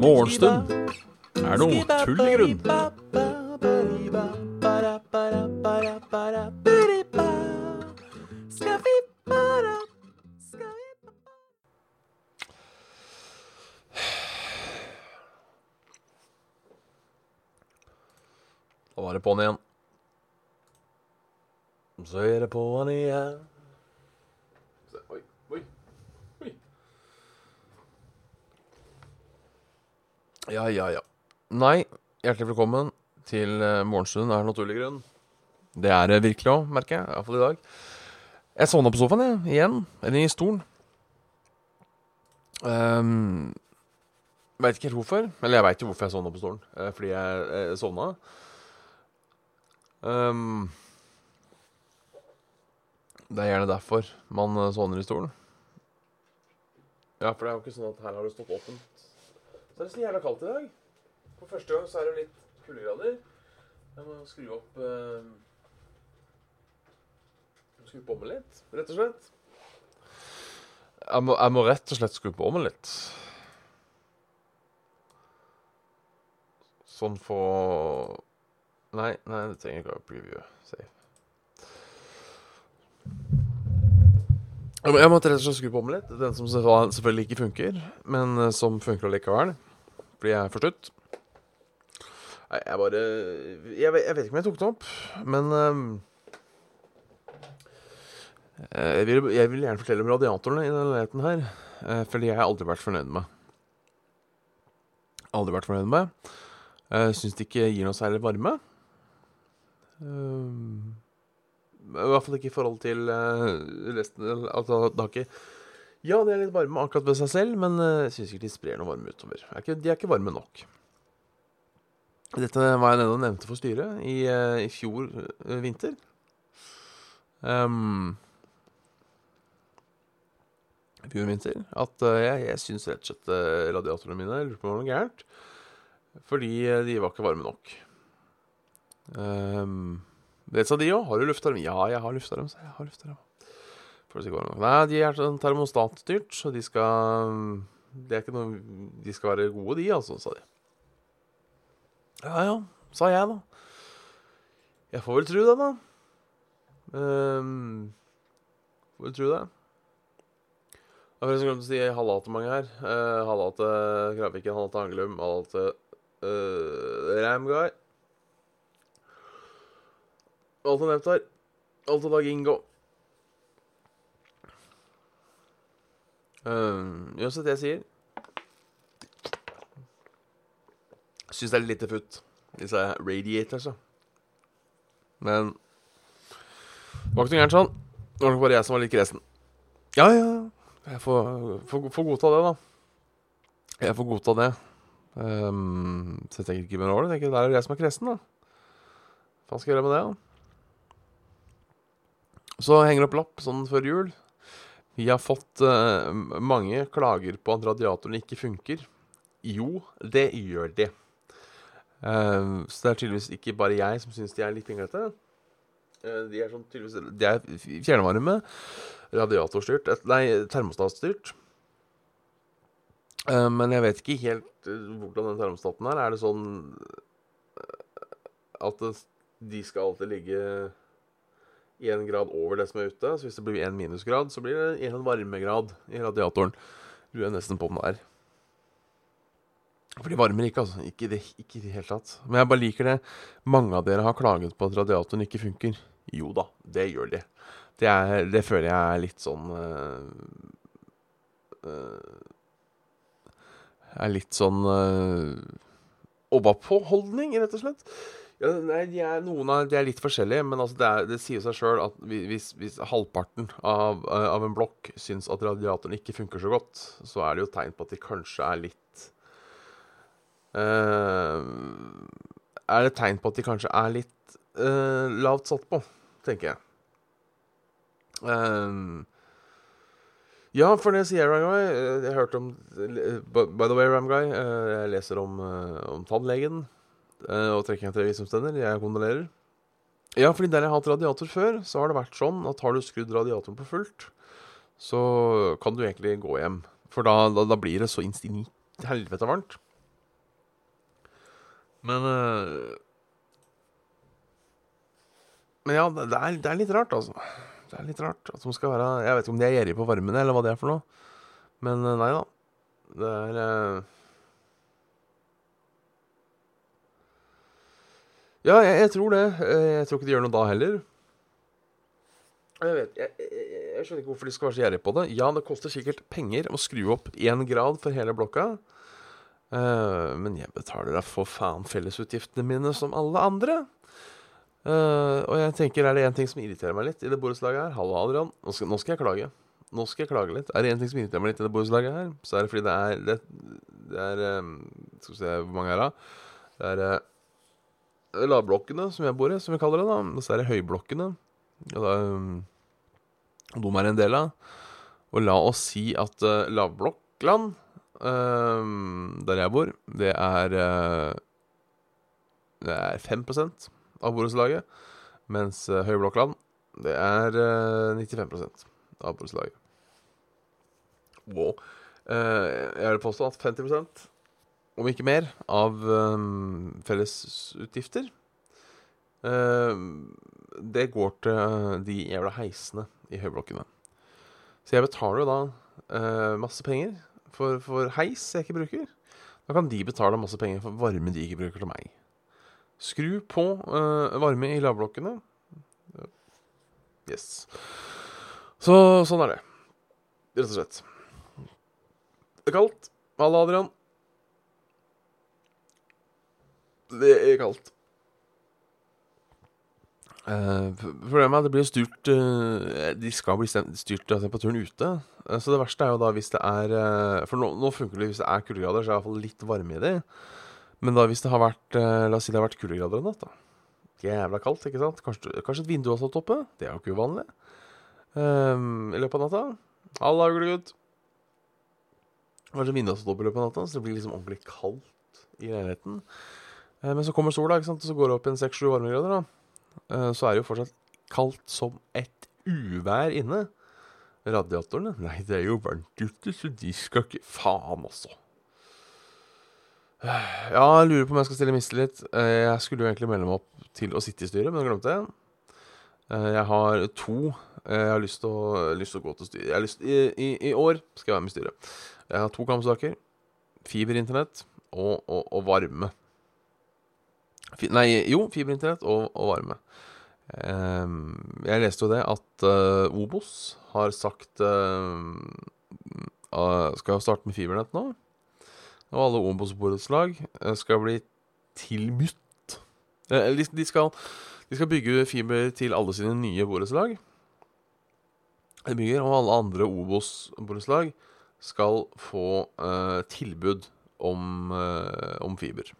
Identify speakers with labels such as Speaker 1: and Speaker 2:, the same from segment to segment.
Speaker 1: Morgenstund er noe tull i grunn. Da var det på'n igjen. Så er det på'n igjen. Se, Oi, oi, oi. Ja, ja, ja. Nei, hjertelig velkommen til eh, Morgenstund er naturlig grunn. Det er det virkelig òg, merker jeg. Iallfall i dag. Jeg sovna på sofaen, jeg. Igjen. Eller i stolen. Um, veit ikke helt hvorfor. Eller jeg veit jo hvorfor jeg sovna på stolen. Eh, fordi jeg, jeg sovna. Um, det er gjerne derfor man eh, sovner i stolen. Ja, for det er jo ikke sånn at her har det stått åpent. Så er det så jævla kaldt i dag. For første gang så er det litt kuldegrader. Jeg må skru opp eh, Skru på meg litt, rett og slett. Jeg må, jeg må rett og slett skru på meg litt. Sånn for Nei, nei, det trenger ikke å preview. Safe. Jeg må- måtte rett og slett skru på meg litt. Den som selvfølgelig ikke funker, men eh, som funker allikevel. Fordi jeg er forstutt. Nei, jeg bare jeg, vet- jeg vet ikke om jeg tok det opp, men eh, jeg, vil, jeg vil gjerne fortelle om radiatorene i denne leiligheten her. Uh, fordi jeg har aldri vært fornøyd med. Aldri vært fornøyd med. Jeg syns det ikke gir noe særlig varme. Uh, I hvert fall ikke i forhold til uh, resten Altså, det har ikke Ja, det er litt varme akkurat ved seg selv, men eh, jeg syns ikke de sprer noe varme utover. Er de er ikke varme nok. Dette var jeg nede og nevnte for styret i, eh, i fjor eh, vinter. Um, fjor vinter. At eh, jeg, jeg syns rett og slett radiatorene mine lurer på om det var noe gærent. Fordi de var ikke varme nok. Um, det sa de òg. Har du luftarm? Ja, jeg har luftarm, sa jeg. Har luftarm. Nei, de er sånn termostatstyrt, så de skal Det er ikke noe De skal være gode, de, altså, sa de. Ja ja, sa jeg, da. Jeg får vel tro det, da. Um, får vel tro det. Jeg har forresten glemt å si halla til mange her. Uh, halla til Kraviken, halla til Angelum, halla til uh, Ramguy. Alt er nevnt her. Alt er Dag Ingo. Uh, Uansett det jeg sier Syns det er litt futt, disse radiatorsa. Men det var ikke noe gærent sånn. Det var nok bare jeg som var litt kresen. Ja, ja. Jeg får, får, får godta det, da. Jeg får godta det. Um, så jeg tenker ikke mer over det. Tenker, Der er det jeg som er kresen, da. Hva skal jeg gjøre med det, da? Så henger det opp lapp sånn før jul. Vi har fått uh, mange klager på at radiatoren ikke funker. Jo, det gjør de. Eh, så det er tydeligvis ikke bare jeg som syns de er litt pinglete. Uh, de er sånn tydeligvis De er fjernvarme, radiatorstyrt Nei, termostatstyrt. Uh, men jeg vet ikke helt eh, hvordan den termostaten er. Er det sånn eh, at det, de skal alltid ligge én grad over det som er ute. Så hvis det blir én minusgrad, så blir det én varmegrad i radiatoren. Lurer er nesten på om det er. For de varmer ikke, altså. Ikke i det, det hele tatt. Men jeg bare liker det. Mange av dere har klaget på at radiatoren ikke funker. Jo da, det gjør de. Det, er, det føler jeg er litt sånn uh, Er litt sånn uh, Oppå-holdning, rett og slett. Ja, nei, de er, noen av de er litt forskjellige, men altså det, er, det sier seg sjøl at hvis, hvis halvparten av, av en blokk syns at radiatoren ikke funker så godt, så er det jo tegn på at de kanskje er litt Er det tegn på at de kanskje er litt eh, lavt satt på, tenker jeg. Um, ja, for det sier Ramguy. eh, Jeg hørte om By the way, Ramguy, eh, jeg leser om, eh, om tannlegen. Eh, og trekker til visdomstenner. Jeg kondolerer. Ja, fordi der jeg har hatt radiator før, så har det vært sånn at har du skrudd radiatoren på fullt, så kan du egentlig gå hjem. For da, da, da blir det så instinkt helvete varmt. Men øh, Men ja, det er, det er litt rart, altså. Det er litt rart at de skal være Jeg vet ikke om de er gjerrige på varmen, eller hva det er for noe. Men øh, nei da. Det er øh, Ja, jeg, jeg, tror det. Eh, jeg tror ikke de gjør noe da heller. Jeg vet, jeg, jeg, jeg skjønner ikke hvorfor de skal være så gjerrige på det. Ja, det koster sikkert penger å skru opp én grad for hele blokka. Uh, men jeg betaler da for faen fellesutgiftene mine som alle andre. Uh, og jeg tenker, er det én ting som irriterer meg litt i det borettslaget her Hallo, Adrian. Nå skal, nå skal, jeg klage. Nå skal jeg klage litt. Er det én ting som irriterer meg litt i det borettslaget her, så er det fordi det er Det, det er um, Skal vi se hvor mange er det? Det er uh, lavblokkene, som jeg bor i, som vi kaller det. da Og så er det høyblokkene. Og da, um, de er en del av. Og la oss si at uh, lavblokkland, der jeg bor, det er uh, Det er 5 av borettslaget. Mens uh, høyblokkland, det er uh, 95 av borettslaget. Wow. jeg vil påstå at 50% om ikke mer, av um, fellesutgifter. Uh, det går til de jævla heisene i høyblokkene. Så jeg betaler jo da masse penger for, for, heis jeg ikke bruker. Da kan de betale masse penger for varme de ikke bruker til meg. Skru på uh, varme i lavblokkene. Yes. Så sånn er det. Rett og slett. Det er kaldt. Halla, Adrian. Det er kaldt. Uh, problemet er at det blir styrt uh, De skal bli styrt av temperaturen ute. Uh, så det verste er jo da hvis det er For nå, nå, funker det hvis det er kuldegrader, så er det iallfall litt varme i det. Men da hvis det har vært La oss si det har vært kuldegrader en natt, da. Jævla kaldt, ikke sant? Kanskje, kanskje et vindu har stått oppe? Det er jo ikke uvanlig. I løpet av natta. Halla, uglegutt. Kanskje vinduet har stått oppe i løpet av natta, så det blir liksom ordentlig kaldt i leiligheten. Eh, men så kommer sola, ikke sant? og så går det opp en 6-7 varmegrader. da. Eh, så er det jo fortsatt kaldt som et uvær inne. Radiatorene Nei, det er jo varmt ute, så de skal ikke Faen, altså. Ja, jeg lurer på om jeg skal stille mistillit. Eh, jeg skulle jo egentlig melde meg opp til å sitte i styret, men jeg glemte det. Jeg har to Jeg har lyst til å, å gå til styret. Lyst, i, i, i, år skal jeg være med i styret. Jeg har to kampsaker. Fiberinternett og, og, og varme. Nei, jo, fiberinternett og, og varme. Um, jeg leste jo det at uh, Obos har sagt uh, uh, Skal starte med fibernett nå. Og alle Obos-borettslag skal bli tilbudt de, de, skal, de skal bygge fiber til alle sine nye borettslag. De bygger, og alle andre Obos-borettslag skal få tilbud om, om fiber.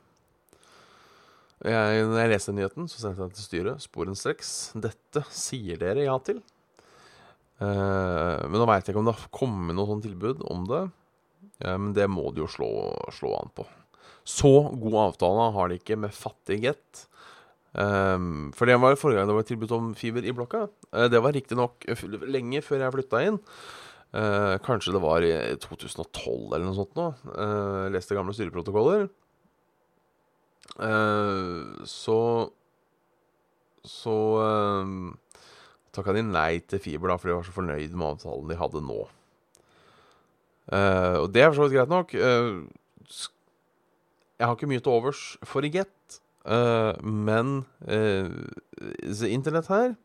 Speaker 1: Jeg, når jeg leste nyheten, så sendte jeg den til styret sporenstreks. Dette sier dere ja til. Uh, men nå veit jeg ikke om det har kommet noe sånt tilbud om det. Uh, men det må de jo slå, slå, an på. Så god avtale har de ikke med fattighet Um, for det var forrige gang det var tilbud om fiber i blokka. Uh, det var riktignok lenge før jeg flytta inn. Kanskje det var i 2012 eller noe sånt nå. Leste gamle styreprotokoller. Uh, så Så uh, takka de nei til fiber, da, for de var så fornøyd med avtalen de hadde nå. Uh, og det er for så vidt greit nok. Uh, jeg har ikke mye til overs for Get, uh, men internett her,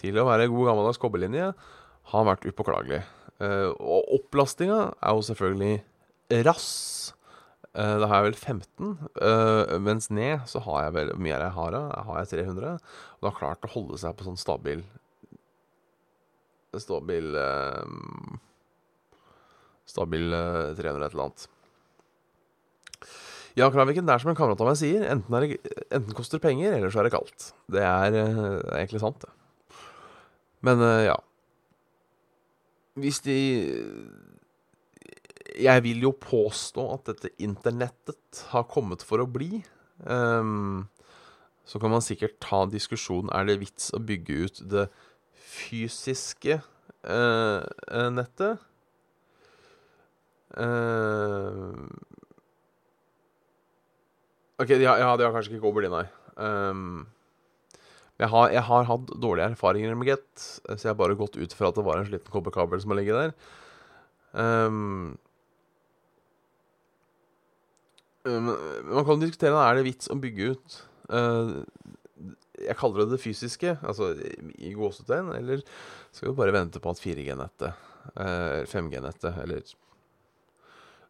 Speaker 1: til å være god gammeldags kobberlinje, har vært upåklagelig. og opplastinga er jo selvfølgelig rass. Uh, da har jeg vel 15. Uh, eh, mens ned så har jeg vel mye jeg har, da? Har jeg 300? Og det har klart å holde seg på sånn stabil Stabil uh, Stabil 300 et eller annet. Ja, Kraviken, det er som en kamerat av meg sier. Enten, det, enten koster penger, eller så er det kaldt. Det er, det egentlig sant, det. Men ja. Hvis de jeg vil jo påstå at dette internettet har kommet for å bli. Um, så kan man sikkert ta diskusjonen Er det vits å bygge ut det fysiske eh nettet? Uh, OK, ja, ja, de har kanskje ikke kobber, nei. Um, jeg, har, jeg har hatt dårlige erfaringer med Get, så jeg har bare gått ut fra at det var en sliten kobberkabel som har ligget der. Um, man kan diskutere er det vits å bygge ut uh, Jeg kaller det det fysiske, altså i gåsetegn, eller skal vi bare vente på at 4G-nettet, uh, 5G-nettet eller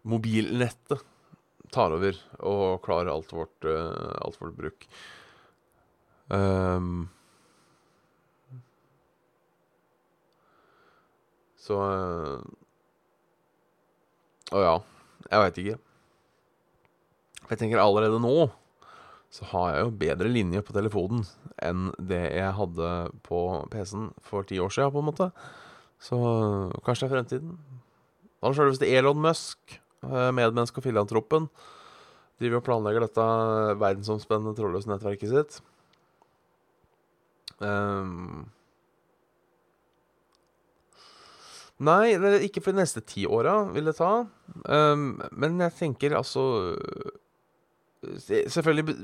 Speaker 1: mobilnettet tar over og klarer alt vårt, alt vårt bruk? Um, så Å ja. Jeg veit ikke. Jeg tenker allerede nå så har jeg jo bedre linje på telefonen enn det jeg hadde på PC-en for ti år siden, på en måte. Så kanskje det er fremtiden. Han sjølveste Elon Musk, eh, medmenneske og filantropen, driver og planlegger dette verdensomspennende trådløse nettverket sitt. Um, nei, ikke for de neste ti åra vil det ta. Um, men jeg tenker altså Selvfølgelig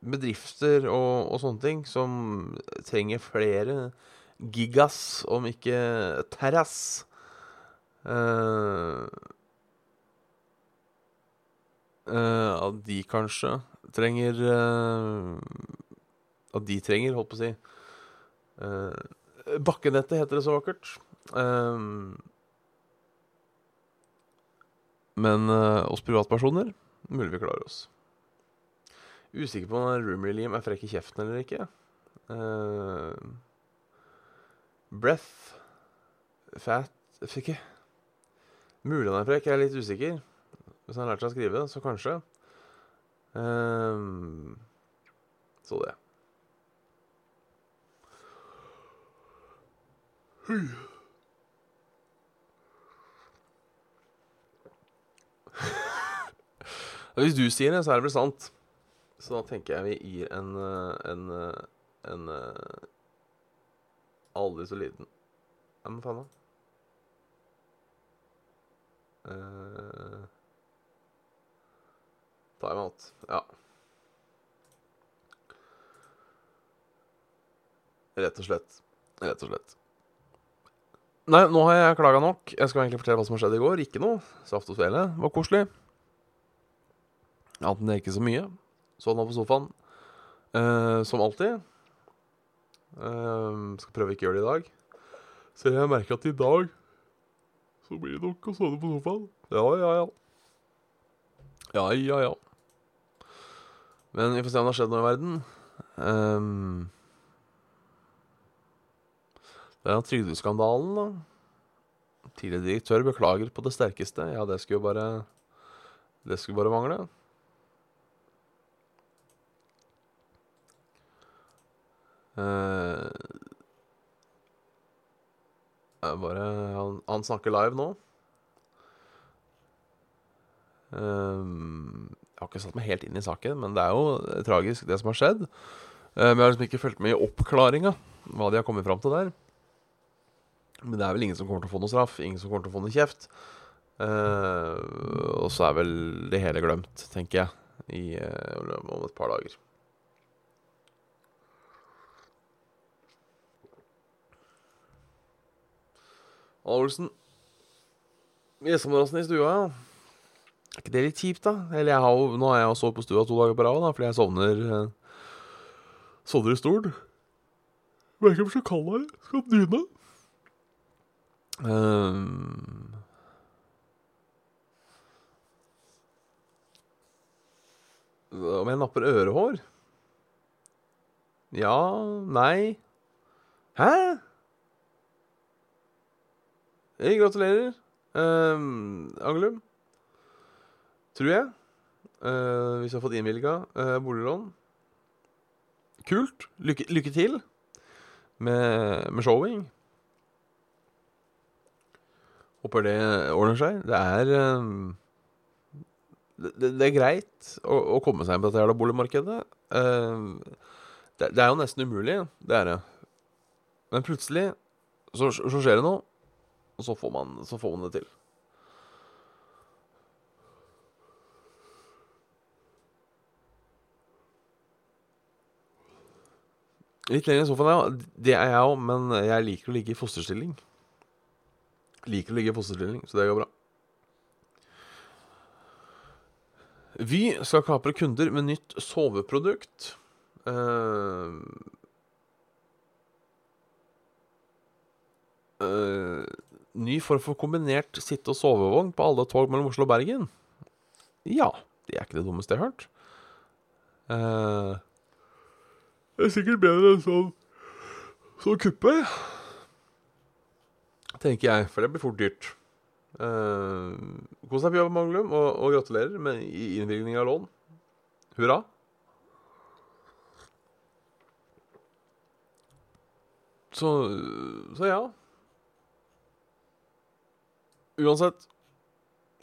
Speaker 1: bedrifter og, og, sånne ting som trenger flere gigas, om ikke terras. Uh, uh, at de kanskje trenger uh, At de trenger, holdt på å si Bakkenettet heter det så vakkert. men oss privatpersoner mulig vi klarer oss. Usikker på om Roomery Liam er frekk i kjeften eller ikke. Uh, breath Fat Fikk jeg Mulig han er frekk, jeg er litt usikker. Hvis han har lært seg å skrive, så kanskje. Uh, så det. Hvis du sier det, så er det vel sant. Så da tenker jeg vi gir en eh, en, eh, en, en eh, aldri så liten Ja, men faen, da. Uh, Time-out. Ja. Rett og slett. Rett og slett. Nei, nå har jeg klaga nok. Jeg skal egentlig fortelle hva som har skjedd i går. Ikke noe. Saft og svele var koselig. Annet enn det ikke så mye. Så han på sofaen. Uh, som alltid. Uh, skal prøve ikke å gjøre det i dag. Så jeg merker at i dag så blir det nok å sove på sofaen. Ja, ja, ja. Ja, ja, ja. Men vi får se om det har skjedd noe i verden. Um, det er trygdeskandalen, da. Tidligere direktør beklager på det sterkeste. Ja, det skulle jo bare Det skulle bare mangle. Uh, bare han, han, snakker live nå. Uh, jeg har ikke satt meg helt inn i saken, men det er jo tragisk, det som har skjedd. Uh, men jeg har liksom ikke fulgt med i oppklaringa, hva de har kommet fram til der. Men det er vel ingen som kommer til å få noe straff, ingen som kommer til å få noe kjeft. Og så er vel det hele glemt, tenker jeg, i, om et par dager. Olsen. Gjestemålrassen i stua, ja. Er ikke det litt kjipt, da? Eller jeg har jo, nå har jeg jo sovet på stua to dager på rad, fordi jeg sovner eh, Sovner i stol. Merker om så kald her. Skal dyne. Um, om jeg napper ørehår? Ja Nei. Hæ? Hey, gratulerer, um, Angelum. Tror jeg. Uh, hvis du har fått innvilga uh, boliglån. Kult. Lykke, lykke til med, med, showing. Håper det ordner seg. Det er um, det, det, er greit å, å, komme seg inn på dette jævla boligmarkedet. Uh, det, det er jo nesten umulig, det er det. Men plutselig så, så skjer det noe, og så får man, så får man det til. Litt lenger i sofaen, ja. Det er jeg òg, men jeg liker å ligge i fosterstilling. Liker å ligge i fosterstilling, så det går bra. Vy skal kapre kunder med nytt soveprodukt. Uh, uh, ny form for kombinert sitte- og sovevogn på alle tog mellom Oslo og Bergen. Ja, det er ikke det dummeste jeg har hørt. Uh, det er sikkert bedre enn sånn sånn kuppe. Tenker jeg, for det blir fort dyrt. Uh, Kos deg på jobb, Manglum, og, og gratulerer med innvilgning av lån. Hurra. Så, så ja. Uansett,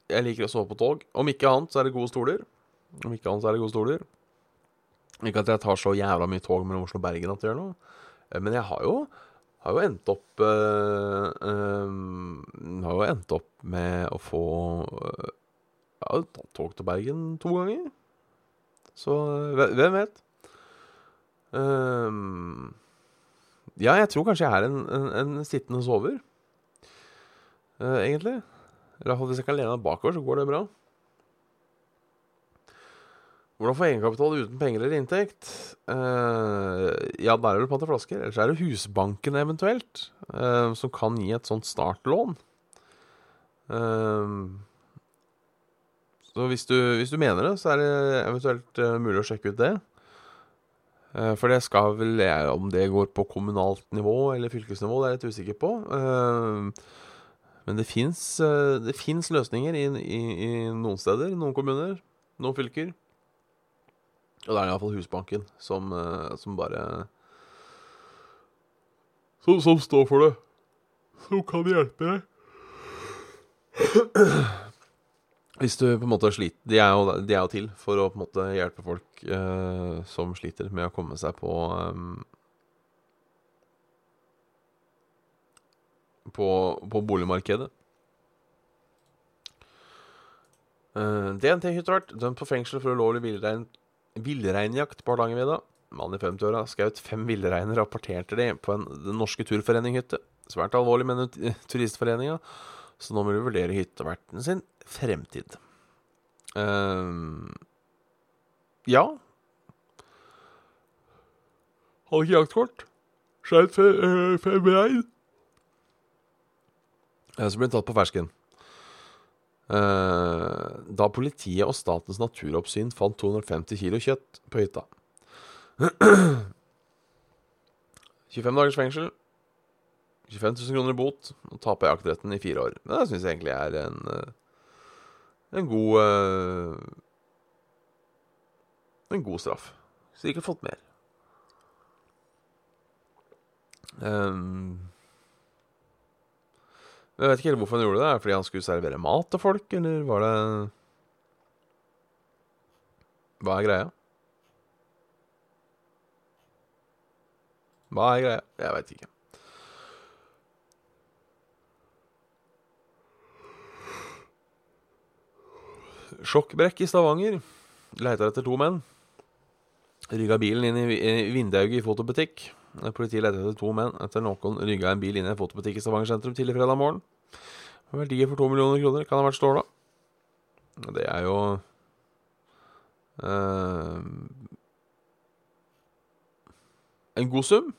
Speaker 1: jeg liker å sove på tog. Om ikke annet så er det gode stoler. Om ikke annet så er det gode stoler. Ikke at jeg tar så jævla mye tog mellom Oslo og Bergen at det gjør noe. Eh, men jeg har jo, har jo endt opp øh, øh, Har jo endt opp med å få øh, Jeg har jo tatt tog til Bergen to ganger. Så hvem vet? Um, ja, jeg tror kanskje jeg er en, en, en sittende sover. Uh, egentlig. fall hvis jeg kan lene meg bakover, så går det bra. Hvordan få egenkapital uten penger eller inntekt? Uh, ja, der er det pant flasker. Ellers er det Husbanken eventuelt, uh, som kan gi et sånt startlån. Uh, så hvis du, hvis du, mener det, så er det eventuelt mulig å sjekke ut det. for det skal vel jeg, Om det går på kommunalt nivå eller fylkesnivå, det er jeg litt usikker på. Men det fins løsninger i, i, i noen steder, noen kommuner, noen fylker. Og det er iallfall Husbanken som, eh, som bare som, som, står for det. Som kan hjelpe deg. Hvis du på en måte sliter de er, jo, de er jo til for å på en måte hjelpe folk eh, som sliter med å komme seg på um, på, på, boligmarkedet. Uh, DNT Hyttevert dømt på fengsel for ulovlig villrein Villreinjakt på Hardangervidda. Mann i 50-åra skjøt fem villreiner og apporterte de på en Den norske turforening-hytte. Svært alvorlig, mener Turistforeninga, så nå må du vurdere hytteverten sin fremtid. Uh, ja Har ikke jaktkort. Skjøt fem, fem rein. Så ble hun tatt på fersken. Eh, da politiet og Statens naturoppsyn fant 250 kilo kjøtt på hytta. 25 dagers fengsel, 25 000 kroner i bot og tape jaktretten i fire år. Det syns jeg egentlig er en, eh, en god eh, En god straff. Sikkert fått mer. Um, jeg vet ikke helt hvorfor han gjorde det. Fordi han skulle servere mat til folk, eller var det Hva er greia? Hva er greia? Jeg veit ikke. Sjokkbrekk i Stavanger. Leiter etter to menn. Rygga bilen inn i vindauget i fotobutikk. Politiet lette etter to menn etter noen rygga en bil inn i en fotobutikk i Stavanger sentrum tidlig fredag morgen. Verdier for to millioner kroner kan ha vært ståla. Det er jo uh, En god sum.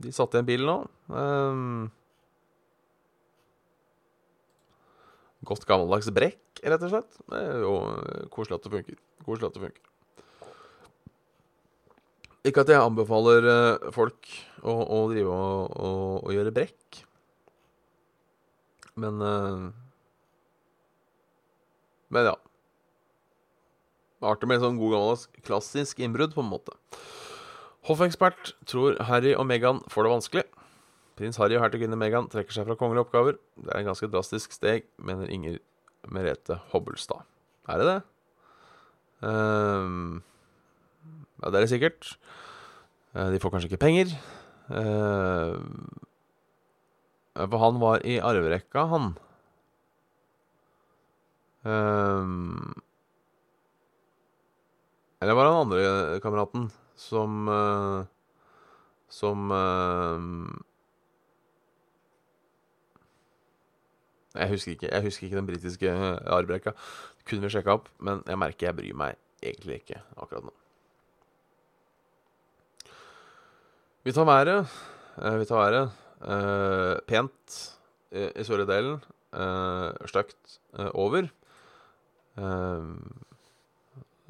Speaker 1: De satte igjen bilen nå. Um, godt gammeldags brekk, rett og slett. Det er jo koselig at det funker. Koselig at det funker. Ikke at jeg anbefaler uh, folk å, å drive og, og, og, gjøre brekk. Men uh, Men ja. Artig med sånn god gammeldags klassisk innbrudd, på en måte. Hoffekspert tror Harry og Meghan får det vanskelig. Prins Harry og hertuginne Meghan trekker seg fra kongelige oppgaver. Det er en ganske drastisk steg, mener Inger Merete Hobbelstad. Er det det? Um, ja, det er det sikkert. Eh, de får kanskje ikke penger. Eh, for han var i arverekka, han. Eh, eller var det han andre kameraten som Som Jeg husker ikke Jeg husker ikke den britiske arverekka. Kunne vi sjekka opp, men jeg merker jeg bryr meg egentlig ikke akkurat nå. Vi tar været. Eh, vi tar været. Eh, pent i, i sørlige delen. Eh, Stygt eh, over. Eh,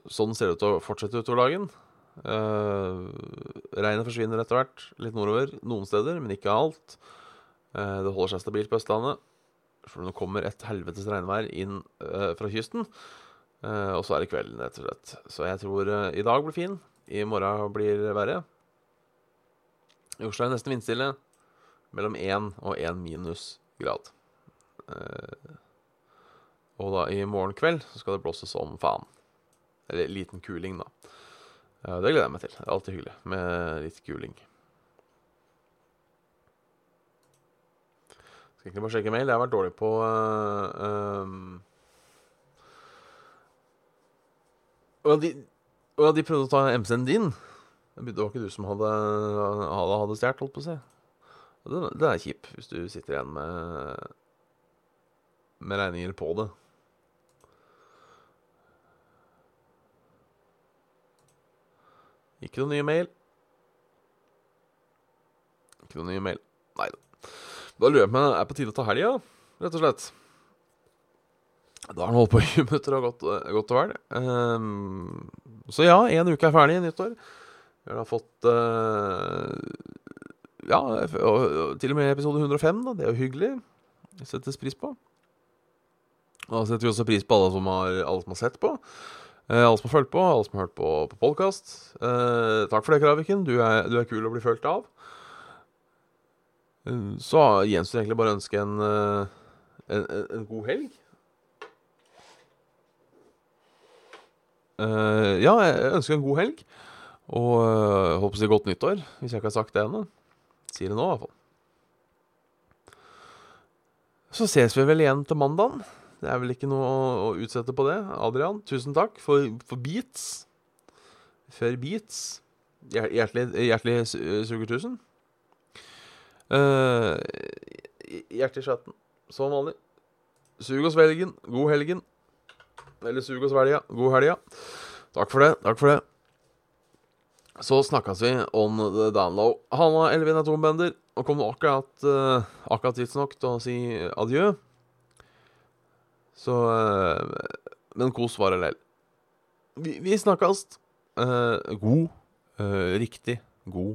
Speaker 1: sånn ser det ut til å fortsette utover dagen. Uh, regnet forsvinner etter hvert, litt nordover noen steder, men ikke alt. Det holder seg stabilt på Østlandet. For det kommer et helvetes regnvær inn fra kysten. og så er det kvelden, rett og slett. Så jeg tror i dag blir fin. I morgen blir verre. I Oslo er det nesten vindstille. Mellom 1 og 1 minus grad. og da i morgen kveld så skal det blåse som faen. Eller liten kuling, da. Eh, det gleder jeg meg til. Det er alltid hyggelig med litt kuling. Skal egentlig bare sjekke mail. Jeg har vært dårlig på uh, um Og de, og de prøvde å ta MC-en din. Det var ikke du som hadde, hadde, hadde stjålet, holdt på å si. Det er kjip hvis du sitter igjen med, med regninger på det. Ikke noe nye mail. Ikke noe nye mail. Nei da. Da lurer jeg på om det er på tide å ta helga, rett og slett. Da har den holdt på i 20 minutter og gått, og vel. Um, så ja, én uke er ferdig, i nyttår. Vi har fått uh, Ja, til og med episode 105, da. Det er jo hyggelig. Det settes pris på. Og da setter vi også pris på alle som har, alle som har sett på. Uh, alle som har fulgt på, alle som har hørt på, på podkast. Uh, eh, takk for det, Kraviken. Du er, du er, kul å bli fulgt av. Uh, så gjenstår egentlig bare å ønske en, en, en, god helg. ja, jeg ønsker en god helg. Og jeg håper å si godt nyttår, hvis jeg ikke har sagt det ennå. Sier det nå, i hvert fall. Så ses vi vel igjen til mandagen. Det er vel ikke noe å, utsette på det. Adrian, tusen takk for, for beats. For beats. Hjertelig, hjertelig suger tusen. Uh, hjertelig chatten, som vanlig. Sug oss velgen. God helgen. Eller sug oss velga. God helga. Takk for det. Takk for det. Så snakkes vi on the download. Halla, Elvin Atombender. Og kom akkurat, uh, akkurat tidsnok til å si adjø. Så uh, Men kos var det lell. Vi, vi snakkes. Uh, god, uh, riktig god.